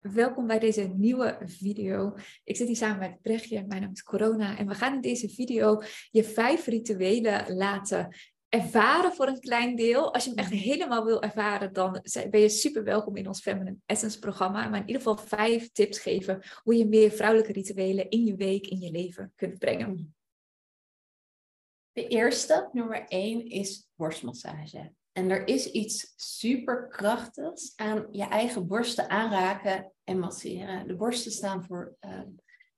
welkom bij deze nieuwe video. Ik zit hier samen met Brechtje, mijn naam is Corona en we gaan in deze video je vijf rituelen laten ervaren voor een klein deel. Als je hem echt helemaal wil ervaren, dan ben je super welkom in ons Feminine Essence programma. Maar in ieder geval vijf tips geven hoe je meer vrouwelijke rituelen in je week, in je leven kunt brengen. De eerste, nummer één, is borstmassage. En er is iets superkrachtigs aan je eigen borsten aanraken en masseren. De borsten staan voor uh,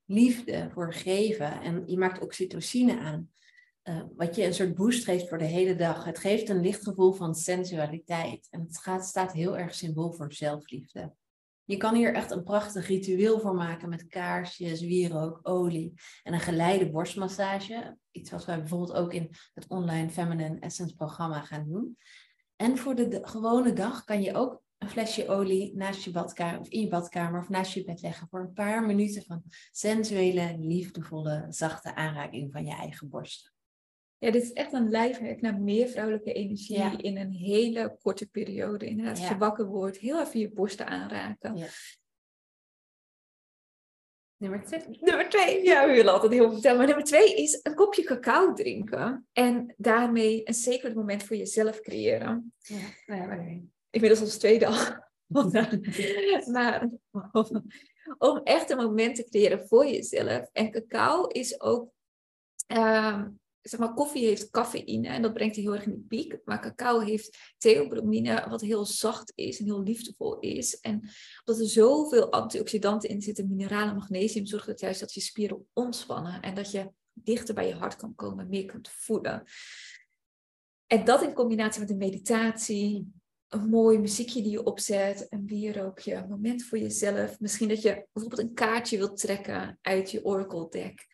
liefde, voor geven. En je maakt oxytocine aan. Uh, wat je een soort boost geeft voor de hele dag. Het geeft een licht gevoel van sensualiteit. En het gaat, staat heel erg symbool voor zelfliefde. Je kan hier echt een prachtig ritueel voor maken met kaarsjes, wierook, olie en een geleide borstmassage. Iets wat wij bijvoorbeeld ook in het online Feminine Essence programma gaan doen. En voor de, gewone dag kan je ook een flesje olie naast je badkamer of in je badkamer of naast je bed leggen voor een paar minuten van sensuele, liefdevolle, zachte aanraking van je eigen borst. Ja, dit is echt een lijfwerk naar meer vrouwelijke energie in een hele korte periode. Inderdaad, als je wakker wordt, heel even je borsten aanraken. Ja. Nummer twee. Nummer twee, ja, we willen altijd heel veel vertellen. Maar nummer twee is een kopje cacao drinken. En daarmee een sacred moment voor jezelf creëren. Ja, nou ja, Inmiddels ons tweede al. maar om echt een moment te creëren voor jezelf. En cacao is ook ehm, zeg maar, koffie heeft cafeïne en dat brengt je heel erg in de piek. Maar cacao heeft theobromine, wat heel zacht is en heel liefdevol is. En omdat er zoveel antioxidanten in zitten, mineralen, magnesium, zorgt het juist dat je spieren ontspannen en dat je dichter bij je hart kan komen, meer kunt voelen. En dat in combinatie met een meditatie, een mooi muziekje die je opzet, een bierrookje, een moment voor jezelf. Misschien dat je bijvoorbeeld een kaartje wilt trekken uit je Oracle deck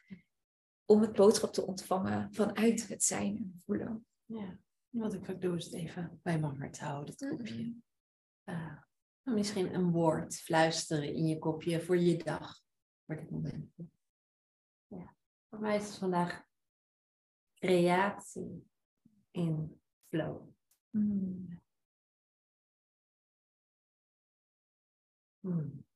om het boodschap te ontvangen vanuit het zijn en voelen. Ja, wat ik ook doe is het even bij mijn hart houden, dat kopje. Uh, misschien een woord fluisteren in je kopje voor je dag, voor dit moment. Ja. Voor mij is het vandaag creatie in flow. Mm. Mm.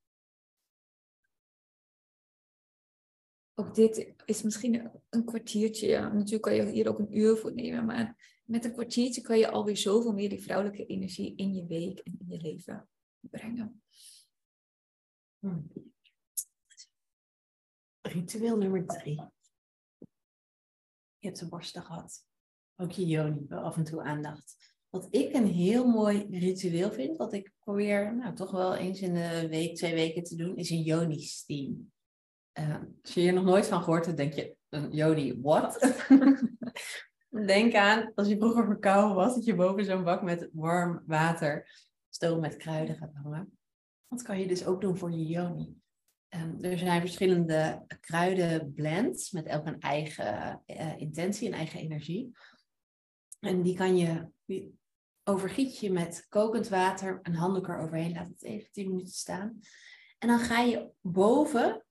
Ook dit is misschien een kwartiertje. Ja. Natuurlijk kan je hier ook een uur voor nemen, maar met een kwartiertje kan je alweer zoveel meer die vrouwelijke energie in je week en in je leven brengen. Hmm. Ritueel nummer drie. Je hebt de borsten gehad. Ook je joni, af en toe aandacht. Wat ik een heel mooi ritueel vind, wat ik probeer nou, toch wel eens in de week, twee weken te doen, is een joni-steam. Uh, als je hier nog nooit van gehoord hebt, denk je, Joni, what? denk aan, als je vroeger verkouden was, dat je boven zo'n bak met warm water stoom met kruiden gaat hangen. Dat kan je dus ook doen voor je Joni. Um, er zijn verschillende kruidenblends met elk een eigen uh, intentie, een eigen energie. En die kan je, die overgiet je met kokend water, een handdoek eroverheen, laat het even 10 minuten staan. En dan ga je boven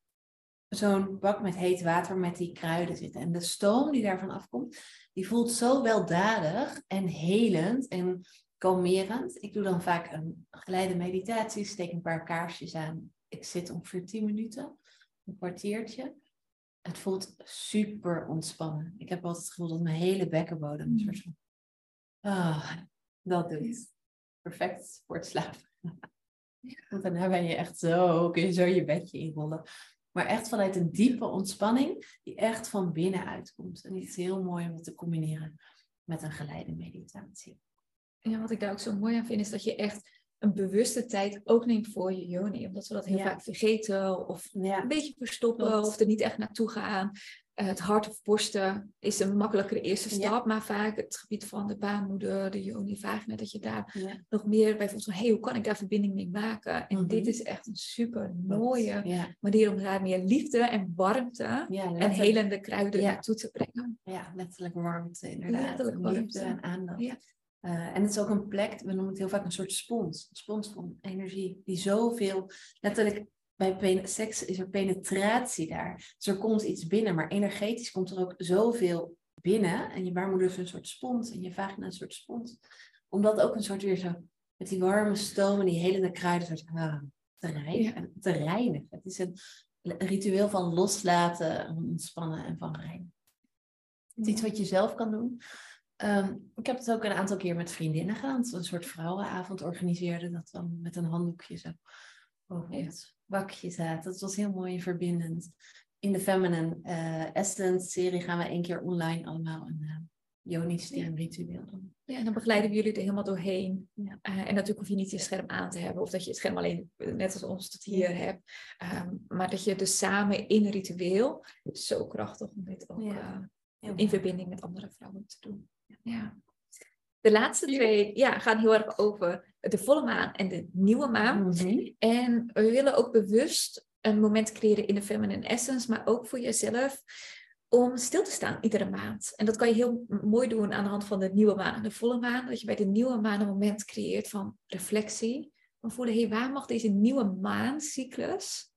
zo'n bak met heet water met die kruiden zitten. En de stoom die daarvan afkomt, die voelt zo weldadig en helend en kalmerend. Ik doe dan vaak een geleide meditatie, steek een paar kaarsjes aan. Ik zit ongeveer 10 minuten, een kwartiertje. Het voelt super ontspannen. Ik heb altijd het gevoel dat mijn hele bekkenbodem een soort van... Ah, dat doet. Perfect voor het slapen. Want daarna ben je echt zo, kun je zo je bedje inrollen. Maar echt vanuit een diepe ontspanning die echt van binnen uitkomt. En het is heel mooi om het te combineren met een geleide meditatie. Ja, wat ik daar ook zo mooi aan vind, is dat je echt een bewuste tijd ook neemt voor je yoni. Omdat we dat heel vaak vergeten of een beetje verstoppen of er niet echt naartoe gaan. Eh, het hart of borsten is een makkelijkere eerste stap, maar vaak het gebied van de baarmoeder, de yoni, vagina, dat je daar nog meer bij voelt van, hey, hoe kan ik daar verbinding mee maken? En dit mhm. is echt een super mooie manier om daar meer liefde en warmte en helende kruiden naartoe te brengen. Ja, letterlijk warmte inderdaad. Letterlijk warmte. en aandacht. Uh, en het is ook een plek, we noemen het heel vaak een soort spons. Een spons van energie die zoveel, letterlijk bij seks is er penetratie daar. Dus er komt iets binnen, maar energetisch komt er ook zoveel binnen. En je baarmoeder is een soort spons en je vagina een soort spons. Omdat ook een soort weer zo, met die warme stoom en die helende kruiden, soort, ah, te reinigen. Te reinigen. Het is een, ritueel van loslaten, ontspannen en van reinigen. Het is iets wat je zelf kan doen. Ehm, ik heb het ook een aantal keer met vriendinnen gedaan. Een soort vrouwenavond organiseerde dat dan met een handdoekje zo over het bakje zaten. Dat was heel mooi en verbindend. In de Feminine uh, Essence serie gaan we één keer online allemaal een uh, Joni's ja. ritueel doen. Ja, en dan begeleiden we jullie er helemaal doorheen. Ja. Uh, en natuurlijk hoef je niet je scherm aan te hebben. Of dat je het scherm alleen, net als ons, tot hier hebt. Um, maar dat je dus samen in een ritueel, zo krachtig om dit ook ja. in verbinding met andere vrouwen te doen. Ja. De laatste twee ja, gaan heel erg over de volle maan en de nieuwe maan. Mm -hmm. En we willen ook bewust een moment creëren in de feminine essence, maar ook voor jezelf om stil te staan iedere maand. En dat kan je heel mooi doen aan de hand van de nieuwe maan en de volle maan. Dat je bij de nieuwe maan een moment creëert van reflectie. Van voelen, hé, hey, waar mag deze nieuwe maancyclus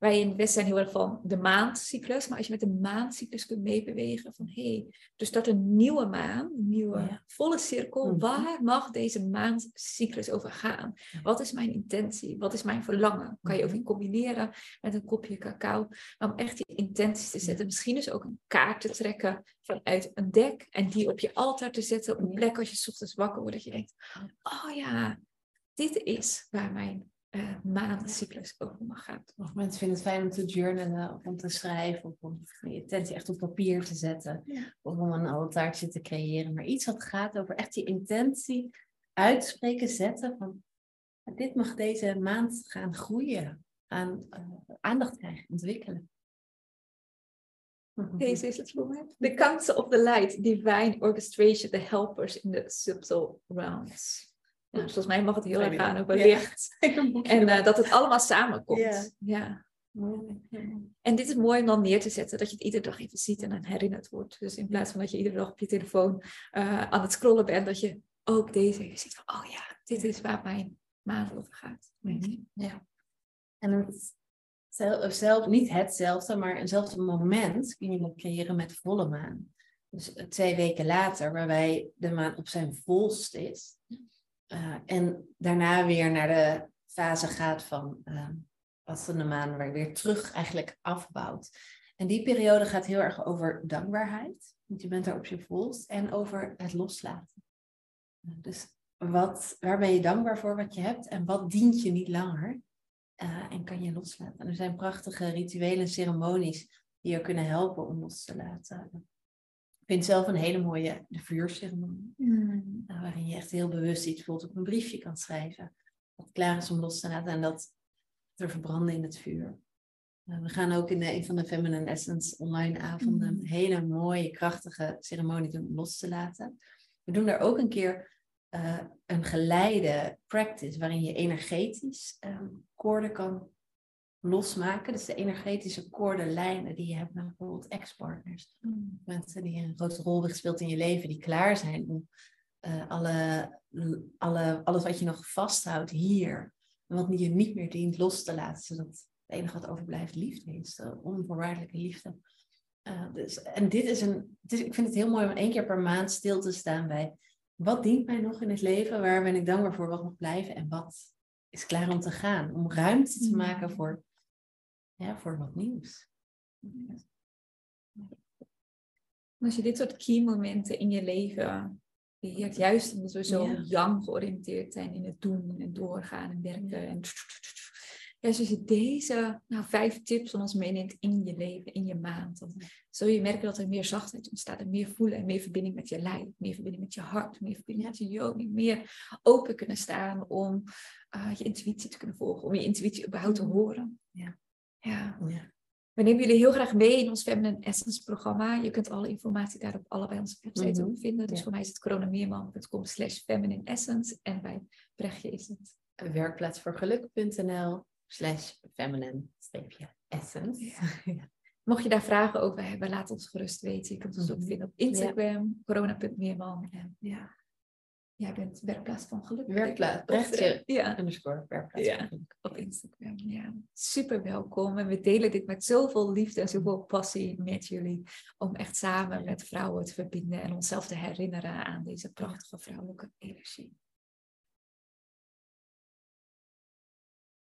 wij in het Westen zijn heel erg van de maandcyclus. Maar als je met de maandcyclus kunt meebewegen van hé, hey, er start een nieuwe maan, een nieuwe volle cirkel. Mhm. Waar mag deze maandcyclus over gaan? Wat is mijn intentie? Wat is mijn verlangen? Kan je ook mhm. in combineren met een kopje cacao. Om echt die intenties te zetten. Misschien dus ook een kaart te trekken vanuit een dek. En die op je altaar te zetten op een plek als je ochtends wakker wordt. Dat je denkt, oh ja, dit is waar mijn uh, maandcyclus over mag gaan. Of mensen vinden het fijn om te journalen of om te schrijven of om je intentie echt op papier te zetten. Of om een altaartje te creëren. Maar iets wat gaat over echt die intentie uitspreken, zetten van dit mag deze maand gaan groeien, aan uh, aandacht krijgen, ontwikkelen. Deze is het moment. The Council of the Light, Divine Orchestration, the Helpers in the Subtle Realms. Ja, volgens mij mag het heel erg gaan over licht. En uh, dat het allemaal samenkomt. Ja. En dit is mooi om dan neer te zetten, dat je het iedere dag even ziet en dan herinnerd wordt. Dus in plaats van dat je iedere dag op je telefoon uh, aan het scrollen bent, dat je ook deze ziet van, oh ja, dit is waar mijn maand over gaat. Ja. En het, zelf, zelf, niet hetzelfde, maar eenzelfde moment kun je creëren met volle maan. Dus eh, twee weken later, waarbij de maan op zijn volst is, uh, en daarna weer naar de fase gaat van uh, de maan, waar je weer terug eigenlijk afbouwt. En die periode gaat heel erg over dankbaarheid, want je bent daar op je volst, en over het loslaten. Dus wat, waar ben je dankbaar voor wat je hebt en wat dient je niet langer? Uh, en kan je loslaten. En er zijn prachtige rituelen ceremonies die je kunnen helpen om los te laten vind zelf een hele mooie de vuurceremonie. Mm. Waarin je echt heel bewust iets bijvoorbeeld op een briefje kan schrijven. Wat klaar is om los te laten en dat er verbranden in het vuur. Uh, we gaan ook in de, een van de Feminine Essence online avonden mm. een hele mooie, krachtige ceremonie doen om los te laten. We doen daar ook een keer uh, een geleide practice waarin je energetisch um, koorden kan losmaken. Dus de energetische koordenlijnen die je hebt met bijvoorbeeld ex-partners. Hmm. Mensen die een grote rol hebben gespeeld in je leven, die klaar zijn om uh, alle, alle, alles wat je nog vasthoudt hier, en wat je niet meer dient, los te laten. Zodat het enige wat overblijft liefde is, de onvoorwaardelijke liefde. Uh, dus, en dit is een, het is, ik vind het heel mooi om één keer per maand stil te staan bij wat dient mij nog in het leven, waar ben ik dankbaar voor, wat mag blijven en wat is klaar om te gaan. Om ruimte te hmm. maken voor ja, voor wat nieuws. Als je dit soort key momenten in je leven beheert, juist omdat we zo ja. georiënteerd zijn in het doen en doorgaan en werken. En als je deze nou, vijf tips van ons meeneemt in je leven, in je maand, dan zul je merken dat er meer zachtheid ontstaat en meer voelen en meer verbinding met je lijf, meer verbinding met je hart, meer verbinding met je yoga, meer open kunnen staan om uh, je intuïtie te kunnen volgen, om je intuïtie überhaupt te horen. Ja. Ja. ja. We nemen jullie heel graag mee in ons Feminine Essence programma. Je kunt alle informatie daar op allebei onze website mm vinden. Dus voor mij is het coronameerman.com slash feminine essence. En bij Brechtje is het werkplaatsvoorgeluk.nl slash feminine essence. Ja. Mocht je daar vragen over hebben, laat ons gerust weten. Je kunt ons ook mhm. vinden op Instagram, corona.meerman. Ja. Jij bent werkplaats van geluk. Werkplaats, rechtje, ja. underscore, werkplaats ja, op Instagram. Ja, super welkom. En we delen dit met zoveel liefde en zoveel passie met jullie. Om echt samen met vrouwen te verbinden en onszelf te herinneren aan deze prachtige vrouwelijke energie.